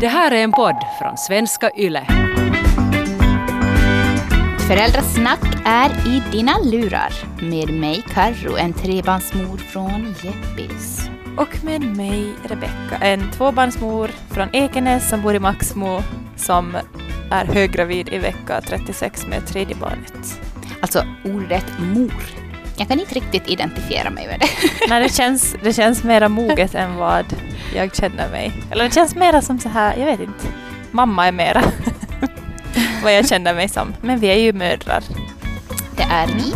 Det här är en podd från svenska YLE. Föräldrasnack är i dina lurar. Med mig Karro, en trebarnsmor från Jeppis. Och med mig Rebecka, en tvåbarnsmor från Ekenäs som bor i Maxmo som är höggravid i vecka 36 med tredje barnet. Alltså ordet mor. Jag kan inte riktigt identifiera mig med det. Nej, det känns, det känns mera moget än vad jag känner mig. Eller det känns mera som så här, jag vet inte. Mamma är mera vad jag känner mig som. Men vi är ju mödrar. Det är vi.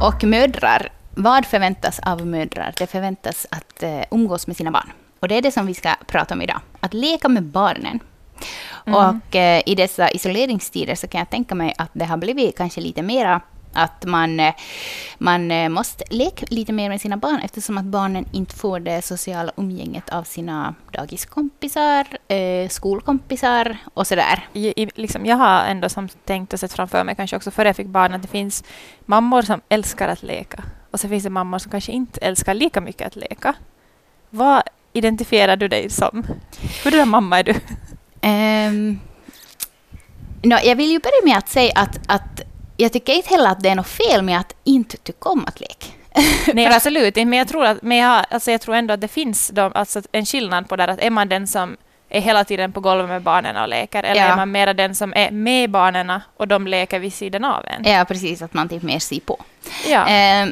Och mödrar, vad förväntas av mödrar? Det förväntas att eh, umgås med sina barn. Och det är det som vi ska prata om idag. Att leka med barnen. Mm. Och eh, i dessa isoleringstider så kan jag tänka mig att det har blivit kanske lite mera att man, eh, man eh, måste leka lite mer med sina barn eftersom att barnen inte får det sociala umgänget av sina dagiskompisar, eh, skolkompisar och sådär. I, liksom, jag har ändå som tänkt och sett framför mig, kanske också före jag fick barn, att det finns mammor som älskar att leka. Och så finns det mammor som kanske inte älskar lika mycket att leka. Vad identifierar du dig som? Hur mamma är du? Um, no, jag vill ju börja med att säga att, att jag tycker inte heller att det är något fel med att inte tycka om att leka. Nej, absolut inte. Men jag tror, att, men jag, alltså jag tror ändå att det finns de, alltså en skillnad på det att är man den som är hela tiden på golvet med barnen och leker, eller ja. är man mera den som är med barnen och de leker vid sidan av en? Ja, precis, att man typ mer ser på. Ja. Eh,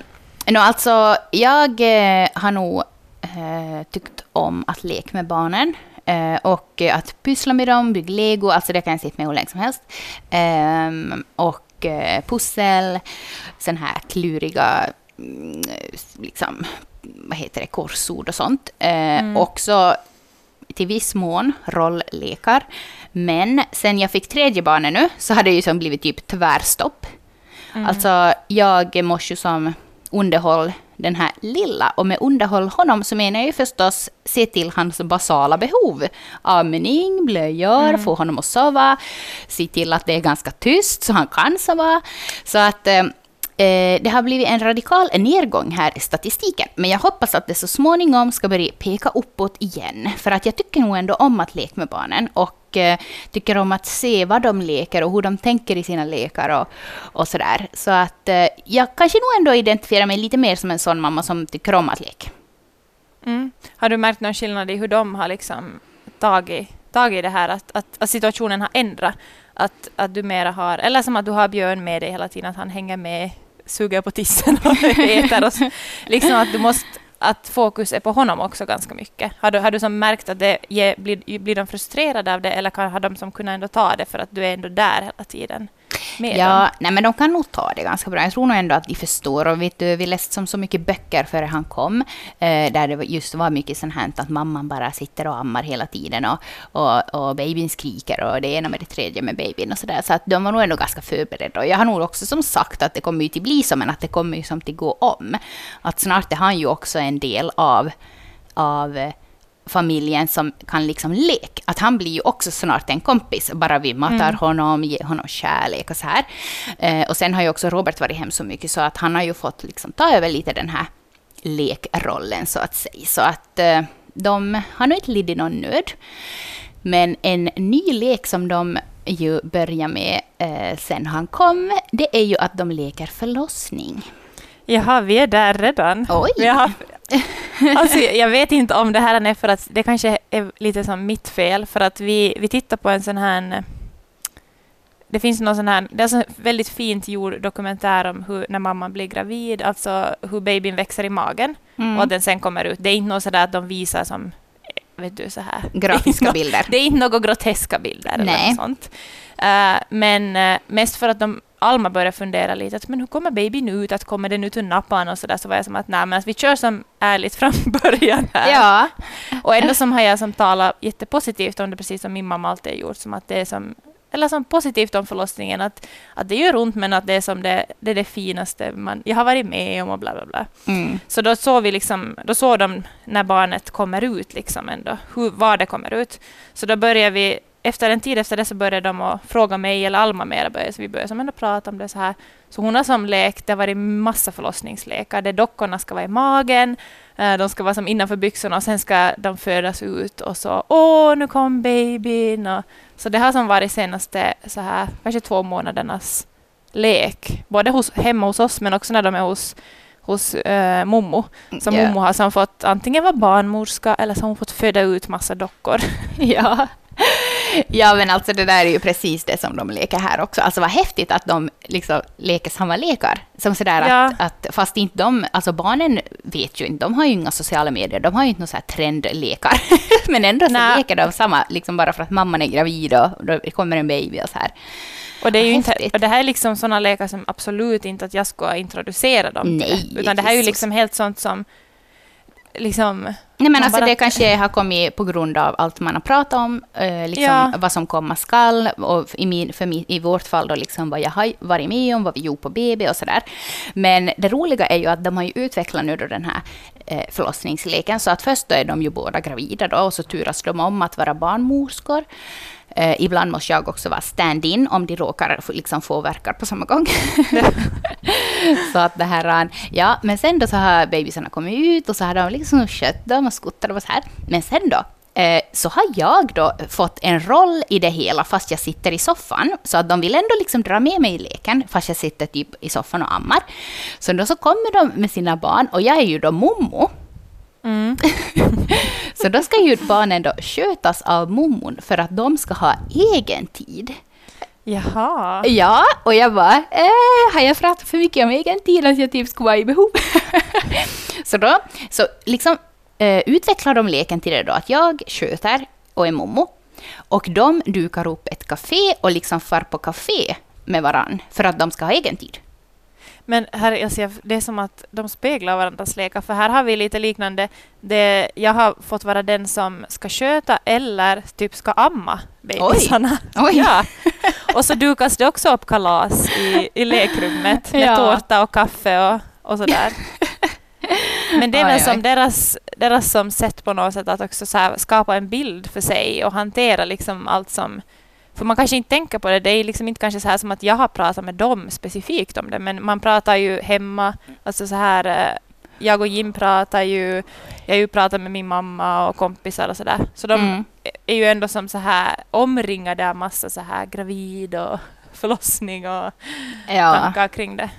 no, alltså, jag eh, har nog eh, tyckt om att leka med barnen. Eh, och att pyssla med dem, bygga lego, alltså det kan jag sitta med hur länge som helst. Eh, och eh, pussel, sån här kluriga, mm, liksom, vad heter det, korsord och sånt. Eh, mm. Också till viss mån rolllekar. Men sen jag fick tredje barnet nu så har det ju som blivit typ tvärstopp. Mm. Alltså jag måste ju som underhåll den här lilla. Och med underhåll honom så menar jag ju förstås se till hans basala behov. Amning, blöjor, mm. få honom att sova, se till att det är ganska tyst så han kan sova. Så att eh, eh, det har blivit en radikal nedgång här i statistiken. Men jag hoppas att det så småningom ska börja peka uppåt igen. För att jag tycker nog ändå om att leka med barnen. Och och eh, tycker om att se vad de leker och hur de tänker i sina lekar och, och sådär. Så att eh, jag kanske nog ändå identifierar mig lite mer som en sån mamma som tycker om att leka. Mm. Har du märkt någon skillnad i hur de har liksom tagit, tagit det här, att, att, att situationen har ändrat? Att, att du mera har, eller som att du har Björn med dig hela tiden, att han hänger med, suger på tissen och äter. Och så, liksom att du måste att fokus är på honom också ganska mycket. Har du, har du som märkt att det ge, blir, blir de frustrerade av det eller kan, har de som kunnat ändå ta det för att du är ändå där hela tiden? Med ja, dem? Nej, men de kan nog ta det ganska bra. Jag tror nog ändå att de förstår. Och vet du, vi läste som så mycket böcker före han kom, eh, där det just var mycket sånt här att mamman bara sitter och ammar hela tiden och, och, och babyn skriker och det ena med det tredje med babyn och sådär. Så att de var nog ändå ganska förberedda. Och jag har nog också som sagt att det kommer ju till bli så, men att det kommer ju som till gå om. Att snart är han ju också en del av, av familjen som kan liksom leka. Att han blir ju också snart en kompis, bara vi matar mm. honom, ger honom kärlek och så här. Eh, och sen har ju också Robert varit hem så mycket så att han har ju fått liksom ta över lite den här lekrollen så att säga. Så att eh, de har nog inte lidit någon nöd. Men en ny lek som de ju börjar med eh, sen han kom, det är ju att de leker förlossning. Jaha, vi är där redan. Oj. Vi har, alltså, jag vet inte om det här är för att det kanske är lite som mitt fel, för att vi, vi tittar på en sån här det finns någon sån här, det är en väldigt fint gjord dokumentär om hur, när mamman blir gravid, alltså hur babyn växer i magen mm. och den sen kommer ut. Det är inte något sådär att de visar som, vet du, så här. Grafiska bilder. Det är inte några groteska bilder Nej. eller något sånt. Uh, men uh, mest för att de Alma började fundera lite, att, men hur kommer babyn ut, att kommer den ut ur nappan och så där, så var jag som att nej, men att vi kör som ärligt från början här. Ja. Och ändå som har jag som talat jättepositivt om det, precis som min mamma alltid har gjort, som att det är som eller som positivt om förlossningen, att, att det gör ont men att det är som det, det, är det finaste man, jag har varit med om och bla bla bla. Mm. Så då såg vi liksom, då såg de när barnet kommer ut liksom ändå, hur, var det kommer ut. Så då började vi efter en tid efter det så började de att fråga mig eller Alma mera började, så vi började som ändå prata om det så här. Så hon har som lekt, det har varit massa förlossningslekar, där dockorna ska vara i magen, eh, de ska vara som innanför byxorna och sen ska de födas ut och så åh, nu kom babyn. Och, så det har som varit senaste så här, kanske två månadernas lek, både hos, hemma hos oss men också när de är hos hos äh, Momo. Så yeah. Momo har som fått antingen vara barnmorska eller så har hon fått föda ut massa dockor. ja. Ja, men alltså det där är ju precis det som de leker här också. Alltså vad häftigt att de liksom leker samma lekar. Som sådär ja. att, att, fast inte de, alltså barnen vet ju inte, de har ju inga sociala medier, de har ju inte några så här trendlekar. men ändå så Nä. leker de samma, liksom bara för att mamman är gravid och det kommer en baby och så här. Och det, är ju inte, och det här är liksom sådana lekar som absolut inte att jag ska introducera dem Nej, till. Utan det här är ju liksom helt sånt som liksom... Nej, men alltså bara... det kanske har kommit på grund av allt man har pratat om, eh, liksom ja. vad som komma skall, och i, min, för min, i vårt fall då liksom vad jag har varit med om, vad vi gjort på BB och sådär. Men det roliga är ju att de har ju utvecklat nu då den här eh, förlossningsleken, så att först då är de ju båda gravida då, och så turas de om att vara barnmorskor. Eh, ibland måste jag också vara stand-in om de råkar liksom få verkar på samma gång. så att det här, eh, ja, men sen då så har bebisarna kommit ut och så har de liksom kött dem och skuttat och så här. Men sen då, eh, så har jag då fått en roll i det hela fast jag sitter i soffan. Så att de vill ändå liksom dra med mig i leken fast jag sitter typ i soffan och ammar. Så då så kommer de med sina barn och jag är ju då mommo. Mm. så då ska ju barnen då skötas av mummon för att de ska ha egen tid. Jaha. Ja, och jag bara, eh, har jag pratat för mycket om egen tid att jag typ skulle vara i behov? så då, så liksom eh, utvecklar de leken till det då att jag sköter och är mommo. Och de dukar upp ett café och liksom far på café med varann för att de ska ha egen tid. Men här, jag ser, det är som att de speglar varandras lekar, för här har vi lite liknande. Det, jag har fått vara den som ska sköta eller typ ska amma bebisarna. Oj. Oj. Ja. Och så dukas det också upp kalas i, i lekrummet med ja. tårta och kaffe och, och sådär. Men det är väl som deras, deras som sätt på något sätt att också skapa en bild för sig och hantera liksom allt som för man kanske inte tänker på det. Det är liksom inte kanske så här som att jag har pratat med dem specifikt om det, men man pratar ju hemma. Alltså så här, eh, jag och Jim pratar ju, jag har ju pratat med min mamma och kompisar och sådär. Så de mm. är ju ändå som så här omringade av massa så här gravid och förlossning och ja. tankar kring det.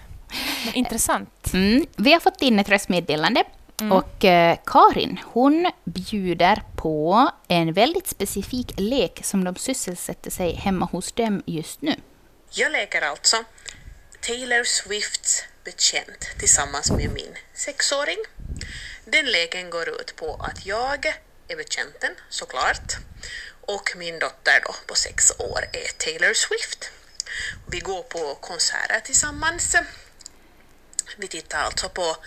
Men intressant. Mm. Vi har fått in ett röstmeddelande Mm. Och eh, Karin, hon bjuder på en väldigt specifik lek som de sysselsätter sig hemma hos dem just nu. Jag leker alltså Taylor Swifts Bekänt tillsammans med min sexåring. Den leken går ut på att jag är betjänten, såklart, och min dotter då på sex år är Taylor Swift. Vi går på konserter tillsammans. Vi tittar alltså på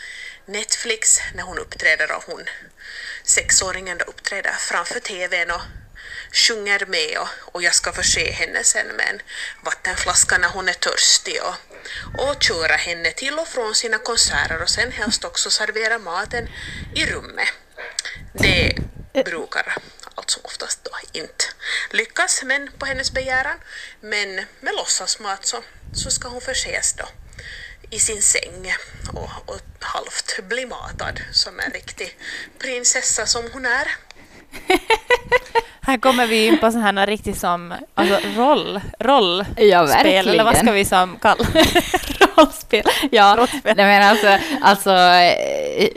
Netflix när hon uppträder och hon, sexåringen då uppträder framför TVn och sjunger med och, och jag ska förse henne sen med en vattenflaska när hon är törstig och, och köra henne till och från sina konserter och sen helst också servera maten i rummet. Det brukar alltså oftast då inte lyckas, men på hennes begäran. Men med låtsasmat så, så ska hon förses då i sin säng och, och halvt bli matad som en riktig prinsessa som hon är. här kommer vi in på sådana riktigt som alltså, roll, rollspel, ja, eller vad ska vi som kalla Rollspel. Ja, Rollspel. Nej, men alltså, alltså, eh,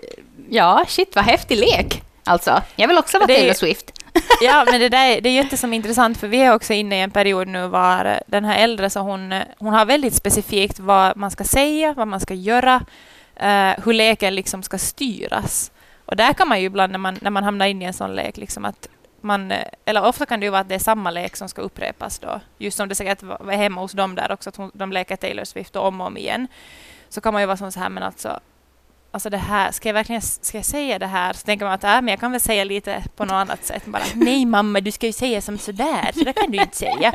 ja, shit vad häftig lek. Alltså, jag vill också vara Taylor Swift ja, men det, där, det är jätteintressant för vi är också inne i en period nu var eh, den här äldre så hon, eh, hon har väldigt specifikt vad man ska säga, vad man ska göra, eh, hur leken liksom ska styras. Och där kan man ju ibland när man, när man hamnar in i en sån lek, liksom att man, eh, eller ofta kan det ju vara att det är samma lek som ska upprepas då. Just som det säkert var hemma hos dem där också, att hon, de leker Taylor Swift om och om igen. Så kan man ju vara så här, men alltså alltså det här, ska jag verkligen ska jag säga det här? Så tänker man att äh, men jag kan väl säga lite på något annat sätt. Bara, Nej mamma, du ska ju säga som sådär, så det kan du inte säga.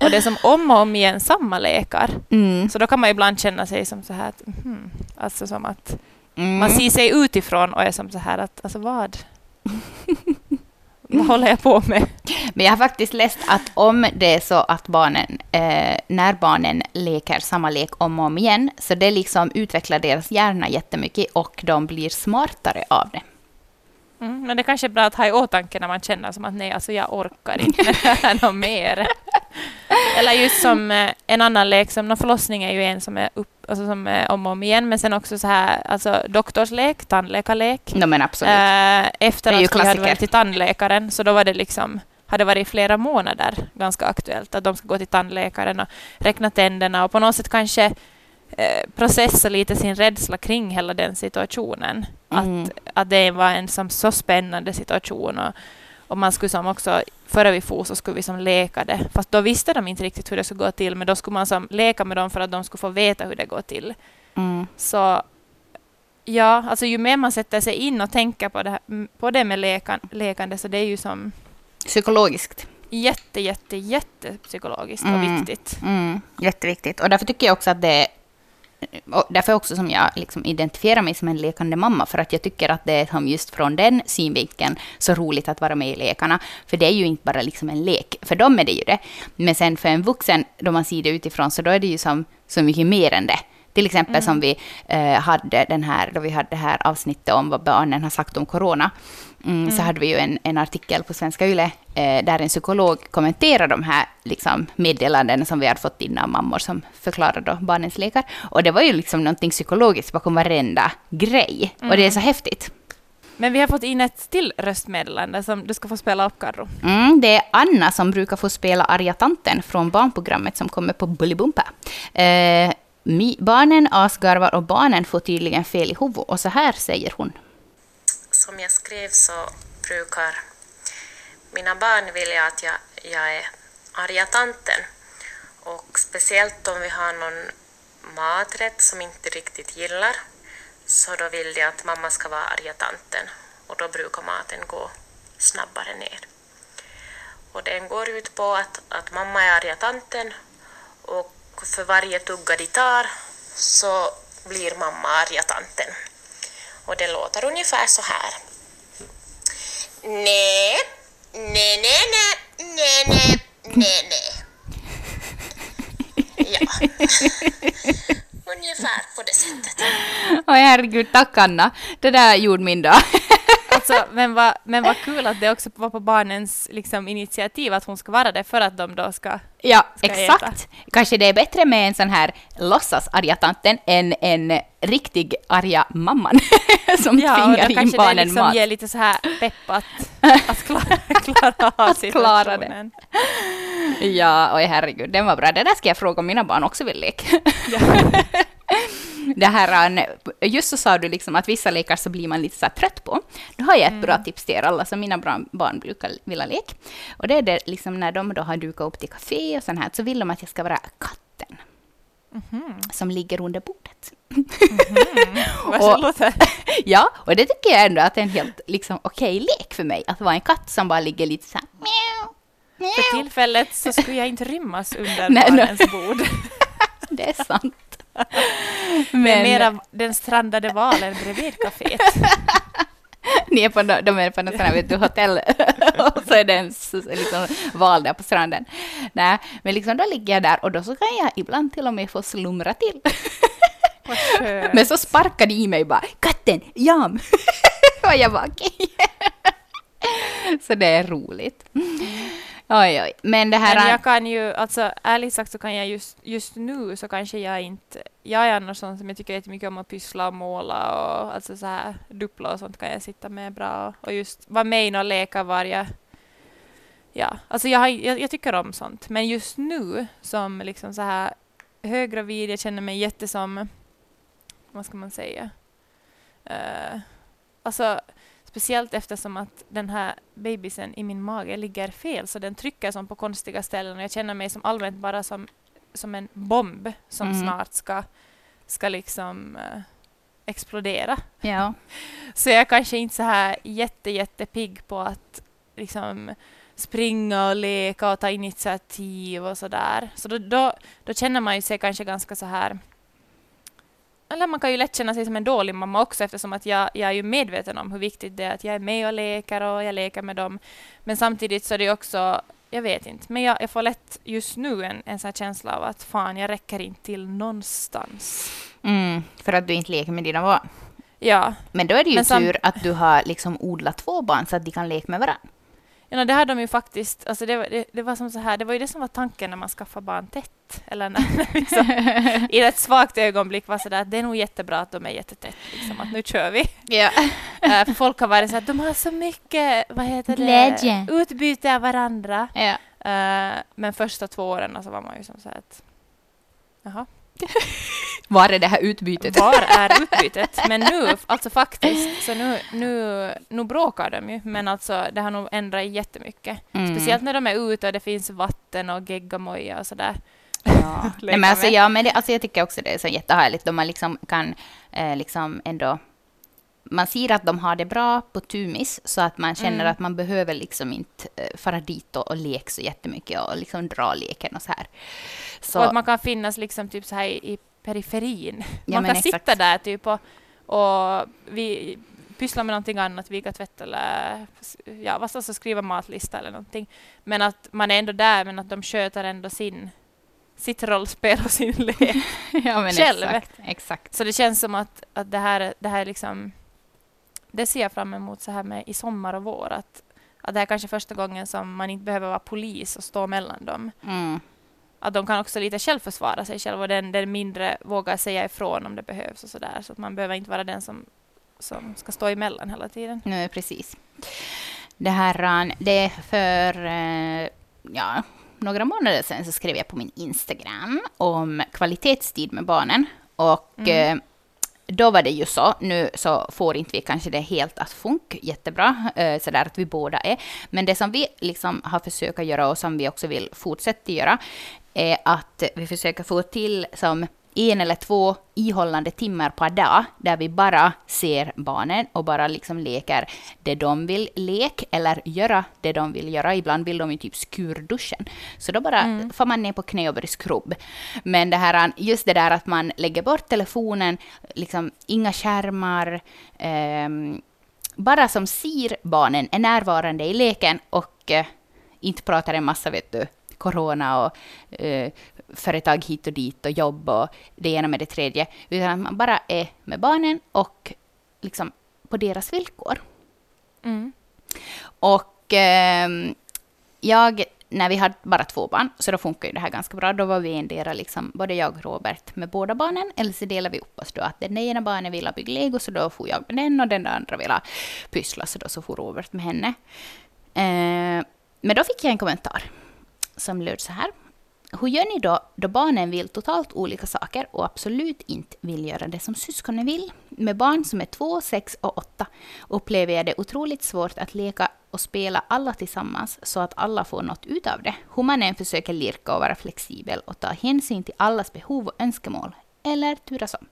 Och det är som om och om igen samma lekar. Mm. Så då kan man ibland känna sig som så här, att, mm, alltså som att mm. man ser sig utifrån och är som så här att, alltså vad? vad håller jag på med? Men jag har faktiskt läst att om det är så att barnen, eh, när barnen leker samma lek om och om igen, så det liksom utvecklar deras hjärna jättemycket och de blir smartare av det. Mm, men det kanske är bra att ha i åtanke när man känner som att nej, alltså jag orkar inte det något mer. Eller just som eh, en annan lek, som förlossning är ju en som är upp, alltså som är om och om igen, men sen också så här, alltså doktorslek, tandläkarlek. No, men absolut. Eh, efter att vi hade varit till tandläkaren, så då var det liksom hade varit flera månader ganska aktuellt, att de ska gå till tandläkaren och räkna tänderna och på något sätt kanske eh, processa lite sin rädsla kring hela den situationen. Mm. Att, att det var en som, så spännande situation och, och man skulle som också, före vi for så skulle vi som leka det. Fast då visste de inte riktigt hur det skulle gå till, men då skulle man som leka med dem för att de skulle få veta hur det går till. Mm. Så ja, alltså ju mer man sätter sig in och tänker på det, här, på det med lekan, lekande, så det är ju som... Psykologiskt. Jätte, jätte, jätte psykologiskt mm. och viktigt. Mm. Jätteviktigt. Och därför tycker jag också att det och därför också som jag liksom identifierar mig som en lekande mamma, för att jag tycker att det är just från den synvinkeln så roligt att vara med i lekarna. För det är ju inte bara liksom en lek, för dem är det ju det. Men sen för en vuxen, då man ser det utifrån, så då är det ju som, så mycket mer än det. Till exempel mm. som vi eh, hade den här, då vi hade det här avsnittet om vad barnen har sagt om corona. Mm, mm. Så hade vi ju en, en artikel på Svenska Yle eh, där en psykolog kommenterar de här liksom, meddelanden som vi hade fått in av mammor som förklarade barnens lekar. Och det var ju liksom någonting psykologiskt bakom varenda grej. Och det är så mm. häftigt. Men vi har fått in ett till röstmeddelande som du ska få spela upp, Carro. Mm, det är Anna som brukar få spela arga tanten från barnprogrammet som kommer på Bullybumpa. Eh, barnen asgarvar och barnen får tydligen fel i huvudet och så här säger hon. Som jag skrev så brukar mina barn vilja att jag, jag är arga tanten. Och speciellt om vi har någon maträtt som inte riktigt gillar så då vill de att mamma ska vara arga tanten och då brukar maten gå snabbare ner. Och den går ut på att, att mamma är arga tanten och för varje tugga de tar så blir mamma arga tanten. Och det låter ungefär så här. Nej, nej, nej, nej, nej, nej, nej, nej. Ja. Ungefär på det sättet. Oj herregud, tack Anna. Det där gjorde min dag. Alltså, men vad men vad kul att det också var på barnens liksom, initiativ att hon ska vara det för att de då ska Ja, ska exakt. Äta. Kanske det är bättre med en sån här låtsas arga tanten än en riktig arga mamman som ja, tvingar in barnen det liksom mat. ger lite så här pepp att, att klara, klara av situationen. Klara det. Ja, oj herregud, den var bra. Det där ska jag fråga om mina barn också vill leka. Ja. det här, just så sa du liksom att vissa lekar så blir man lite så trött på. Då har jag ett mm. bra tips till er alla som mina barn brukar vilja leka. Och det är det liksom när de då har dukat upp till café och sånt här, så vill de att jag ska vara katten. Mm. Som ligger under bordet. Mm. och, ja, och det tycker jag ändå att det är en helt liksom, okej okay lek för mig. Att vara en katt som bara ligger lite så här För tillfället så skulle jag inte rymmas under Nej, barnens no. bord. det är sant. Men... Är mera den strandade valen bredvid kaféet. Ni är på, de är på något sånt vet du, hotell och så är det en liksom, val där på stranden. Nej, men liksom då ligger jag där och då så kan jag ibland till och med få slumra till. men så sparkar de i mig bara ”katten, jam!” och jag bara okej. Okay. så det är roligt. Oj, oj. Men det här... Men jag kan ju, alltså ärligt sagt så kan jag just, just nu så kanske jag inte... Jag är annars sån som jag tycker jättemycket om att pyssla och måla och alltså så här duppla och sånt kan jag sitta med bra och just vara med i några lekar var jag... Ja, alltså jag, har, jag, jag, tycker om sånt. Men just nu som liksom så här höggravid, jag känner mig jättesom... Vad ska man säga? Uh, alltså Speciellt eftersom att den här bebisen i min mage ligger fel, så den trycker som på konstiga ställen och jag känner mig som allmänt bara som, som en bomb som mm. snart ska, ska liksom uh, explodera. Ja. så jag är kanske inte så här jätte, jätte pigg på att liksom springa och leka och ta initiativ och så där. Så då, då, då känner man ju sig kanske ganska så här eller man kan ju lätt känna sig som en dålig mamma också eftersom att jag, jag är ju medveten om hur viktigt det är att jag är med och leker och jag leker med dem. Men samtidigt så är det också, jag vet inte, men jag, jag får lätt just nu en, en sån känsla av att fan, jag räcker inte till någonstans. Mm, för att du inte leker med dina barn. Ja. Men då är det ju tur att du har liksom odlat två barn så att de kan leka med varandra. Ja, det hade de ju faktiskt. Alltså det, det, det, var som så här, det var ju det som var tanken när man skaffade barn tätt. Eller när, liksom, I ett svagt ögonblick var så där, det är nog jättebra att de är jättetätt. Liksom, att nu kör vi. Ja. uh, för folk har varit så att de har så mycket vad heter Glädje. det, utbyte av varandra. Ja. Uh, men första två åren så var man ju som så här att jaha. Var är det här utbytet? Var är utbytet? Men nu, alltså faktiskt, så nu, nu, nu bråkar de ju, men alltså det har nog ändrat jättemycket. Mm. Speciellt när de är ute och det finns vatten och geggamoja och sådär. Ja. Nej, men alltså, ja, men det, alltså, jag tycker också det är så jättehärligt då man liksom kan eh, liksom ändå man ser att de har det bra på Tumis så att man känner mm. att man behöver liksom inte eh, fara dit och, och leka så jättemycket och liksom dra leken och så här. Så, och att man kan finnas liksom typ så här i, periferin. Ja, man kan exakt. sitta där typ och, och vi pyssla med någonting annat, vika tvätt eller ja, vad alltså skriva matlista eller någonting. Men att man är ändå där, men att de sköter ändå sin sitt rollspel och sin lek ja, själv. Exakt, exakt. Så det känns som att, att det här, det här liksom det ser jag fram emot så här med i sommar och vår. Att, att det här är kanske första gången som man inte behöver vara polis och stå mellan dem. Mm. Att de kan också lite självförsvara sig själva och den, den mindre vågar säga ifrån om det behövs och så där. Så att man behöver inte vara den som, som ska stå emellan hela tiden. Nej, precis. Det här, det är för eh, ja, några månader sedan så skrev jag på min Instagram om kvalitetstid med barnen. Och mm. Då var det ju så, nu så får inte vi kanske det helt att funka jättebra, eh, så där att vi båda är. Men det som vi liksom har försökt göra och som vi också vill fortsätta göra, är att vi försöker få till som en eller två ihållande timmar per dag där vi bara ser barnen och bara liksom leker det de vill leka eller göra det de vill göra. Ibland vill de ju typ skurduschen. Så då bara mm. får man ner på knä och börjar skrubb. Men det här, just det där att man lägger bort telefonen, liksom inga skärmar, eh, bara som ser barnen, är närvarande i leken och eh, inte pratar en massa vet du, corona och eh, företag hit och dit och jobb och det ena med det tredje, utan att man bara är med barnen och liksom på deras villkor. Mm. Och eh, jag, när vi hade bara två barn, så då funkar ju det här ganska bra. Då var vi endera, liksom, både jag och Robert, med båda barnen, eller så delade vi upp oss då. Att den ena barnen ville bygga lego, så då får jag med den, och den andra ville pyssla, så då så får Robert med henne. Eh, men då fick jag en kommentar som löd så här. Hur gör ni då, då barnen vill totalt olika saker och absolut inte vill göra det som syskonen vill? Med barn som är två, sex och åtta upplever jag det otroligt svårt att leka och spela alla tillsammans så att alla får något ut av det. Hur man än försöker lirka och vara flexibel och ta hänsyn till allas behov och önskemål. Eller turas om.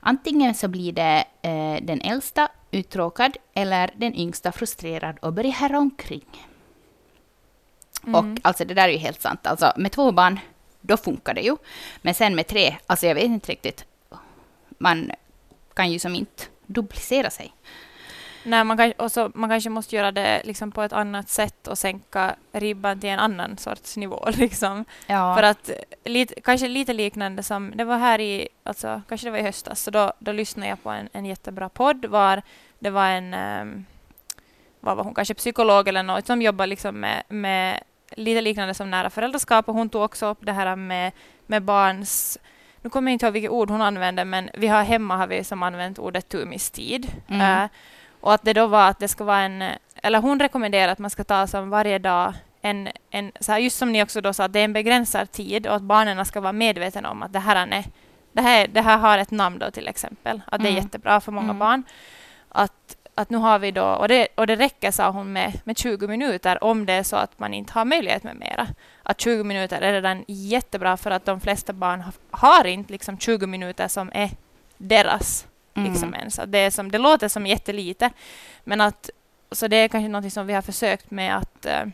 Antingen så blir det eh, den äldsta uttråkad eller den yngsta frustrerad och börjar häromkring. Mm. Och alltså det där är ju helt sant. Alltså med två barn, då funkar det ju. Men sen med tre, alltså jag vet inte riktigt. Man kan ju som inte duplicera sig. Nej, man, kan, också, man kanske måste göra det liksom på ett annat sätt och sänka ribban till en annan sorts nivå. Liksom. Ja. För att lite, kanske lite liknande som, det var här i, alltså, kanske det var i höstas, så då, då lyssnade jag på en, en jättebra podd var det var en, um, vad var hon, kanske psykolog eller något som jobbar liksom med, med lite liknande som nära föräldraskap och hon tog också upp det här med, med barns nu kommer jag inte ihåg vilket ord hon använde, men vi har hemma har vi som använt ordet tumistid. Mm. Uh, och att det då var att det ska vara en, eller hon rekommenderar att man ska ta som varje dag en, en så här, just som ni också då sa, att det är en begränsad tid och att barnen ska vara medvetna om att det här, är, det här, det här har ett namn då till exempel, att det är mm. jättebra för många mm. barn. Att, att nu har vi då, och det, och det räcker sa hon med, med 20 minuter om det är så att man inte har möjlighet med mera. Att 20 minuter är redan jättebra för att de flesta barn har, har inte liksom 20 minuter som är deras. Mm. Liksom ens. Att det, är som, det låter som jättelite, men att så det är kanske något som vi har försökt med att, äh,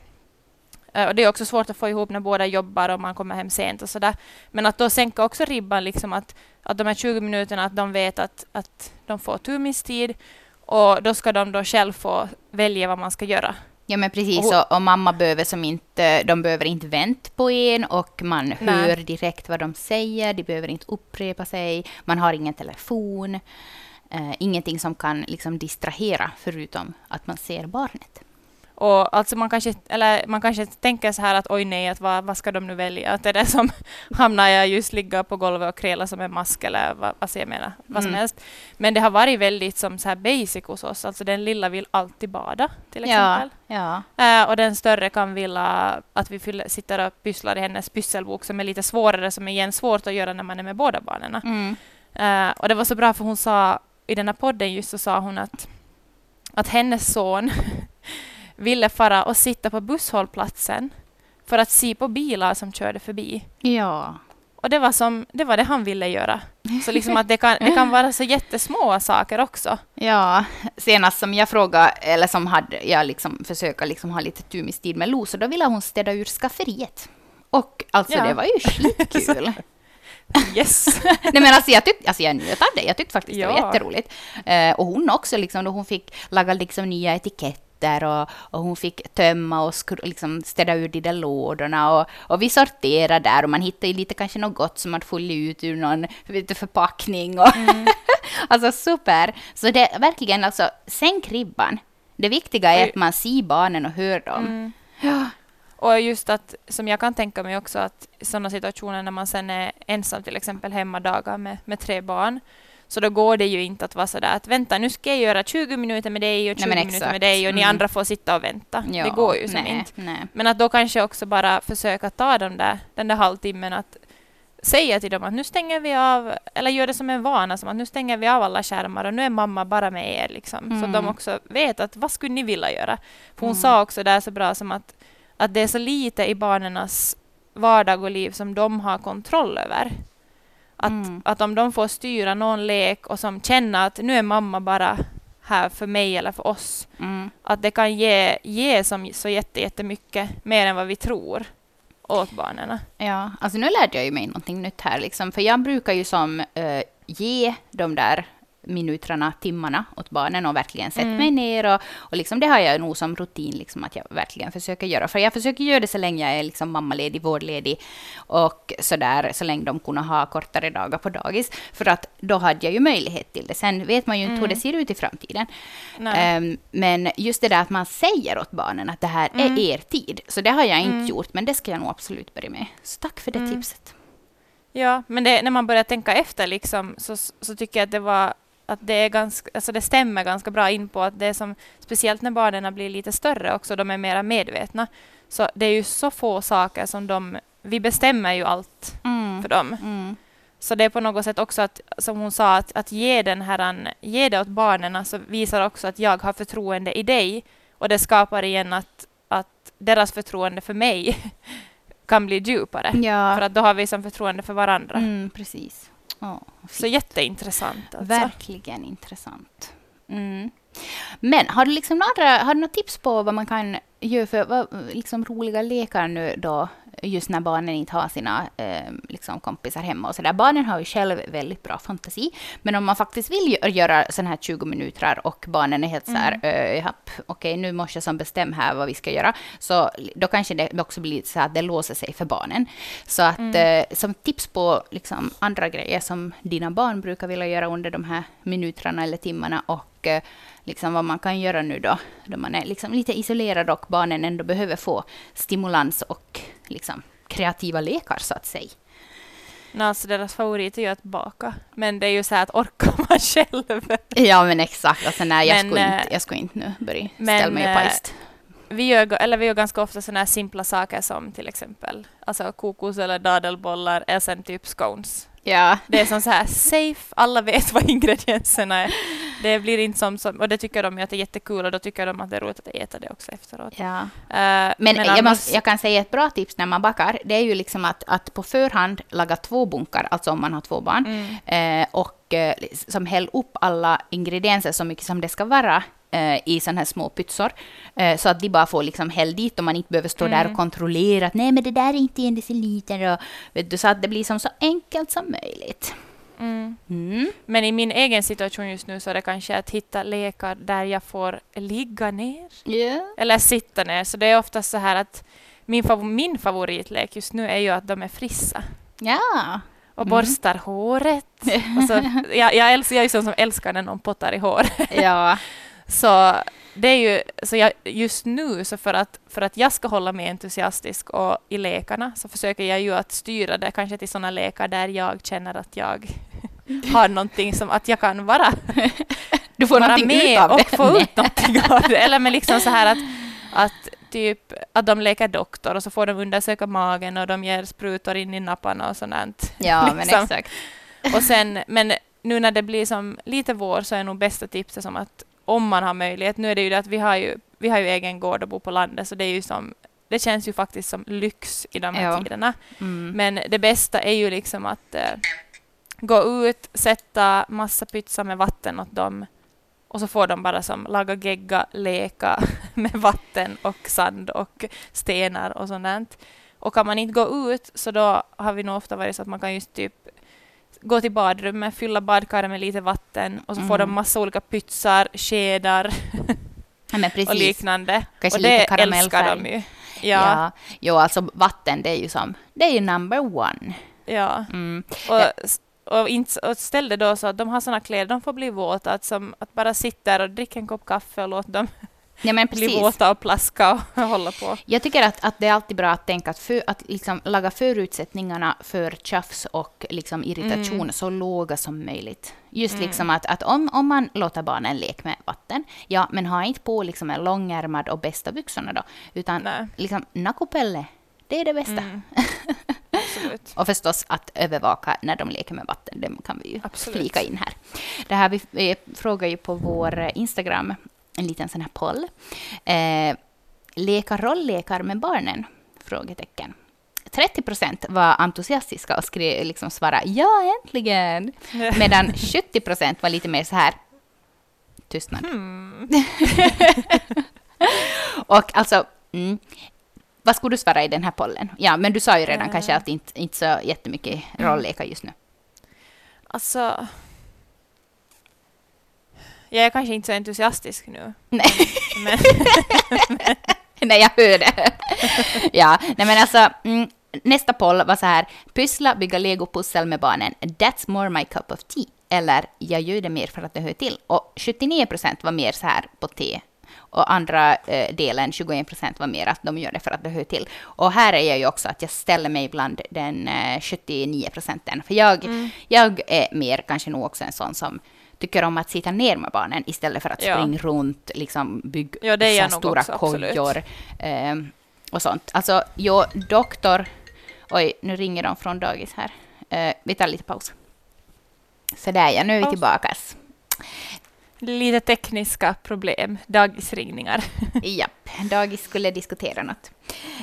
Eh, och det är också svårt att få ihop när båda jobbar och man kommer hem sent och sådär. Men att då sänka också ribban, liksom att, att de här 20 minuterna, att de vet att, att de får turmistid och då ska de då själv få välja vad man ska göra. Ja men precis, och, och, mamma behöver som inte, de behöver inte vänta på en och man Nej. hör direkt vad de säger, de behöver inte upprepa sig, man har ingen telefon, eh, ingenting som kan liksom distrahera förutom att man ser barnet. Och alltså man kanske, eller man kanske tänker så här att oj nej, att vad, vad ska de nu välja? Att det är det som hamnar jag just ligga på golvet och kräla som en mask eller vad, vad jag menar, vad som mm. helst. Men det har varit väldigt som så här basic hos oss, alltså den lilla vill alltid bada till exempel. Ja, ja. Uh, och den större kan vilja att vi fyller, sitter och pysslar i hennes pysselbok som är lite svårare, som är igen svårt att göra när man är med båda barnen. Mm. Uh, och det var så bra för hon sa i den här podden just så sa hon att, att hennes son ville fara och sitta på busshållplatsen för att se på bilar som körde förbi. Ja. Och det var, som, det var det han ville göra. Så liksom att det kan, det kan vara så jättesmå saker också. Ja, senast som jag frågade, eller som hade jag liksom försöka liksom ha lite tumistid med Lo, så då ville hon städa ur skafferiet. Och alltså ja. det var ju skitkul. Yes. Nej men alltså jag, tyck, alltså jag njöt av det. Jag tyckte faktiskt ja. det var jätteroligt. Eh, och hon också, liksom, då hon fick laga liksom nya etiketter efter och, och hon fick tömma och liksom städa ur de där lådorna och, och vi sorterade där och man hittade lite kanske något gott som man följde ut ur någon vet, förpackning och mm. alltså super. Så det är verkligen alltså sänk ribban. Det viktiga är att man ser barnen och hör dem. Mm. Ja. Och just att, som jag kan tänka mig också, att sådana situationer när man sen är ensam, till exempel hemmadagar med, med tre barn, så då går det ju inte att vara sådär att vänta, nu ska jag göra 20 minuter med dig och 20 nej, minuter med dig och mm. ni andra får sitta och vänta. Ja, det går ju som nej, inte. Nej. Men att då kanske också bara försöka ta de där, den där halvtimmen att säga till dem att nu stänger vi av, eller gör det som en vana, som att nu stänger vi av alla skärmar och nu är mamma bara med er. Liksom. Mm. Så de också vet att vad skulle ni vilja göra? För hon mm. sa också där så bra som att, att det är så lite i barnens vardag och liv som de har kontroll över. Att, mm. att om de får styra någon lek och som känner att nu är mamma bara här för mig eller för oss. Mm. Att det kan ge, ge som, så jättemycket mer än vad vi tror åt barnen. Ja, alltså nu lärde jag ju mig någonting nytt här liksom, för jag brukar ju som uh, ge de där minuterna, timmarna åt barnen och verkligen sett mm. mig ner. Och, och liksom det har jag nog som rutin, liksom, att jag verkligen försöker göra. För jag försöker göra det så länge jag är liksom mammaledig, vårdledig och sådär, så länge de kunde ha kortare dagar på dagis. För att då hade jag ju möjlighet till det. Sen vet man ju inte mm. hur det ser ut i framtiden. Um, men just det där att man säger åt barnen att det här mm. är er tid. Så det har jag inte mm. gjort, men det ska jag nog absolut börja med. Så tack för det mm. tipset. Ja, men det, när man börjar tänka efter liksom, så, så tycker jag att det var att det, är ganska, alltså det stämmer ganska bra in på att det är som, speciellt när barnen blir lite större också, de är mera medvetna. Så det är ju så få saker som de, vi bestämmer ju allt mm. för dem. Mm. Så det är på något sätt också att, som hon sa, att, att ge, den här, ge det åt barnen alltså visar också att jag har förtroende i dig. Och det skapar igen att, att deras förtroende för mig kan bli djupare. Ja. För att då har vi som förtroende för varandra. Mm, precis. Oh, så jätteintressant. Alltså. Verkligen intressant. Mm. Men har du, liksom några, har du några tips på vad man kan göra för vad, liksom roliga lekar nu då just när barnen inte har sina eh, liksom kompisar hemma och så där. Barnen har ju själv väldigt bra fantasi, men om man faktiskt vill göra sådana här 20 minuter och barnen är helt så här, mm. okej, okay, nu måste jag som bestämma här vad vi ska göra, så då kanske det också blir så att det låser sig för barnen. Så att mm. eh, som tips på liksom andra grejer som dina barn brukar vilja göra under de här minuterna eller timmarna och eh, liksom vad man kan göra nu då, då man är liksom lite isolerad och barnen ändå behöver få stimulans och liksom kreativa lekar så att säga. No, alltså deras favorit är ju att baka, men det är ju så här att orkar man själv? Ja men exakt, alltså nej jag, men, skulle inte, eh, jag skulle inte nu börja ställa mig och pajst. Vi gör, eller vi gör ganska ofta sådana här simpla saker som till exempel alltså kokos eller dadelbollar eller sen typ scones. Ja. Det är som så här safe, alla vet vad ingredienserna är. Det blir inte som, som och det tycker de att det är jättekul och då tycker de att det är roligt att äta det också efteråt. Ja. Uh, men, men jag, annars... måste, jag, kan säga ett bra tips när man bakar, det är ju liksom att, att på förhand laga två bunkar, alltså om man har två barn, mm. uh, och uh, som häll upp alla ingredienser så mycket som det ska vara i sådana här små pytsor. Eh, så att de bara får liksom häll dit och man inte behöver stå mm. där och kontrollera att nej men det där är inte en deciliter. Och, vet du, så att det blir som så enkelt som möjligt. Mm. Mm. Men i min egen situation just nu så är det kanske att hitta lekar där jag får ligga ner. Yeah. Eller sitta ner. Så det är ofta så här att min, fav min favoritlek just nu är ju att de är frissa. Ja. Och mm. borstar mm. håret. Och så, jag, jag, älskar, jag är sån som älskar när någon pottar i hår. Ja. Så det är ju, så jag, just nu, så för att, för att jag ska hålla mig entusiastisk och i lekarna, så försöker jag ju att styra det kanske till sådana lekar där jag känner att jag har någonting som att jag kan vara, du får vara med och få ut någonting av det. Eller men liksom så här att, att typ att de leker doktor och så får de undersöka magen och de ger sprutor in i napparna och sånt. Ja, liksom. men exakt. Och sen, men nu när det blir som lite vår så är nog bästa tipset som att om man har möjlighet, nu är det ju det att vi har ju, vi har ju egen gård och bor på landet så det är ju som det känns ju faktiskt som lyx i de här ja. tiderna. Mm. Men det bästa är ju liksom att eh, gå ut, sätta massa pytsar med vatten åt dem och så får de bara som laga gegga, leka med vatten och sand och stenar och sånt. Och kan man inte gå ut så då har vi nog ofta varit så att man kan just typ gå till badrummet, fylla badkaret med lite vatten och så får de mm. massa olika pytsar, skedar ja, och liknande. Kanske och det älskar de ju. Ja. ja. Jo, alltså vatten det är ju som, det är ju number one. Ja. Mm. Och, och, inte, och ställ det då så att de har såna kläder, de får bli våta, att, som, att bara sitta där och dricka en kopp kaffe och låta dem Ja, men precis. bli våta och plaska och hålla på. Jag tycker att, att det är alltid bra att tänka att, för, att liksom laga förutsättningarna för tjafs och liksom irritation mm. så låga som möjligt. Just mm. liksom att, att om, om man låter barnen leka med vatten, ja, men ha inte på liksom en långärmad och bästa byxorna då, utan Nej. liksom nakupelle, det är det bästa. Mm. och förstås att övervaka när de leker med vatten, det kan vi ju Absolut. flika in här. Det här vi, vi frågar ju på vår Instagram en liten sån här poll. Eh, leka rolllekar med barnen? Frågetecken. 30 procent var entusiastiska och skrev, liksom svarade ja, äntligen. Medan 70 procent var lite mer så här, tystnad. Hmm. och alltså, mm, vad skulle du svara i den här pollen? Ja, men du sa ju redan uh. kanske att inte, inte så jättemycket rolllekar just nu. Alltså, jag är kanske inte så entusiastisk nu. Nej. Men, men. nej, jag hör det. ja, nej men alltså, mm, nästa poll var så här, pyssla, bygga legopussel med barnen, that's more my cup of tea. Eller, jag gör det mer för att det hör till. Och 79 procent var mer så här på te. Och andra eh, delen, 21 procent, var mer att de gör det för att det hör till. Och här är jag ju också att jag ställer mig bland den eh, 79 procenten. För jag, mm. jag är mer kanske nog också en sån som tycker om att sitta ner med barnen istället för att ja. springa runt, liksom bygga ja, det är stora också, kojor eh, och sånt. Alltså, jag, doktor... Oj, nu ringer de från dagis här. Eh, vi tar lite paus. Så där ja, nu är vi tillbaka. Lite tekniska problem, dagisringningar. Japp, dagis skulle diskutera något.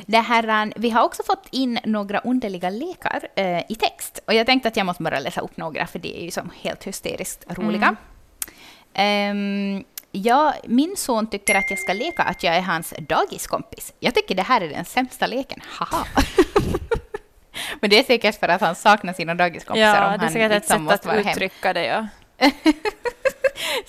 Det här, vi har också fått in några underliga lekar eh, i text. Och jag tänkte att jag måste bara läsa upp några, för det är ju som helt hysteriskt roliga. Mm. Um, ja, min son tycker att jag ska leka att jag är hans dagiskompis. Jag tycker det här är den sämsta leken, haha. Men det är säkert för att han saknar sina dagiskompisar. Ja, om det är säkert ett liksom sätt att uttrycka det, ja.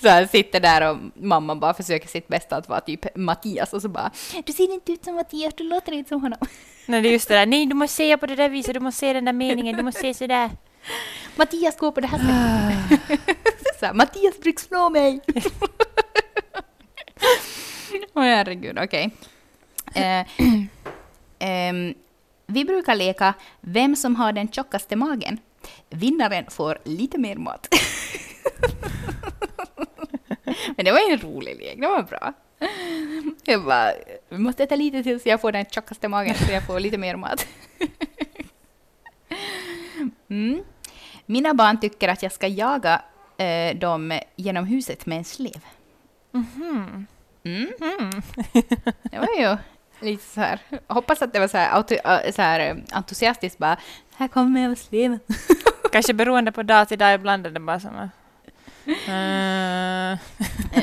så han sitter där och mamman bara försöker sitt bästa att vara typ Mattias och så bara Du ser inte ut som Mattias, du låter inte som honom. Nej, det är just det där. Nej, du måste säga på det där viset, du måste säga den där meningen, du måste säga sådär. Mattias går på det här sättet. så här, Mattias brukar slå mig. Åh oh, herregud, okej. Okay. Eh, eh, vi brukar leka Vem som har den tjockaste magen. Vinnaren får lite mer mat. Men det var en rolig lek, det var bra. Jag bara, vi måste äta lite till så jag får den tjockaste magen så jag får lite mer mat. Mm. Mina barn tycker att jag ska jaga eh, dem genom huset med en slev. Mm. Mm. Det var ju lite så här. Hoppas att det var så här, auto, så här eh, entusiastiskt bara, här kommer jag med sleven. Kanske beroende på dag till dag, ibland är det bara som Uh.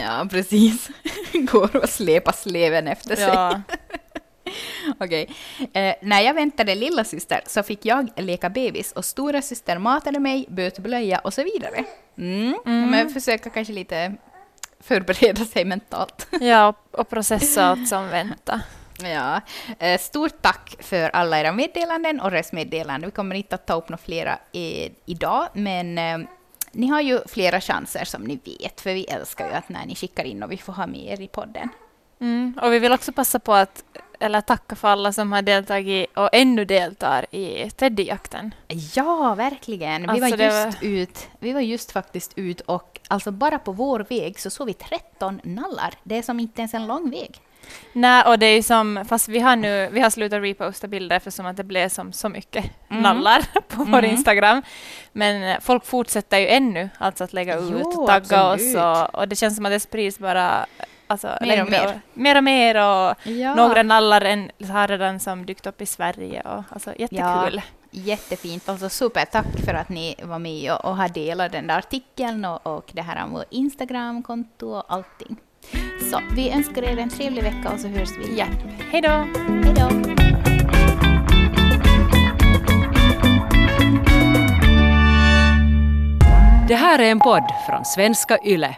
ja, precis. Går och släpar sleven efter sig. Ja. Okej. Eh, när jag väntade lilla syster så fick jag leka bebis och stora syster matade mig, böt blöja och så vidare. Mm. Men försöka kanske lite förbereda sig mentalt. ja, och- processa allt som väntar. Ja. Eh, stort tack för alla era meddelanden och röstmeddelanden. Vi kommer inte att ta upp några flera i, idag, men eh, ni har ju flera chanser som ni vet, för vi älskar ju att när ni skickar in och vi får ha med er i podden. Mm. Och vi vill också passa på att eller tacka för alla som har deltagit och ännu deltar i Teddyjakten. Ja, verkligen. Vi, Alltså, var just ut, vi var just faktiskt ut och alltså bara på vår väg så såg vi 13 nallar. Det är som inte ens en lång väg. Nej, och det är som, fast vi har nu, vi har slutat reposta bilder eftersom att det blev som så mycket Mm. nallar på vår Mm. Instagram. Men eh, folk fortsätter ju ännu alltså att lägga Jo, ut och tagga absolut. oss och, och det känns som att det sprids bara alltså, Mer och mer. mer och mer och Ja. några nallar än, har redan som dykt upp i Sverige och alltså jättekul. Jättefint. Alltså supertack för att ni var med och, och har delat den där artikeln och, och det här om vår Instagramkonto och allting. Så vi önskar er en trevlig vecka och så hörs vi igen. Hej då! Hej då! Det här är en podd från svenska YLE.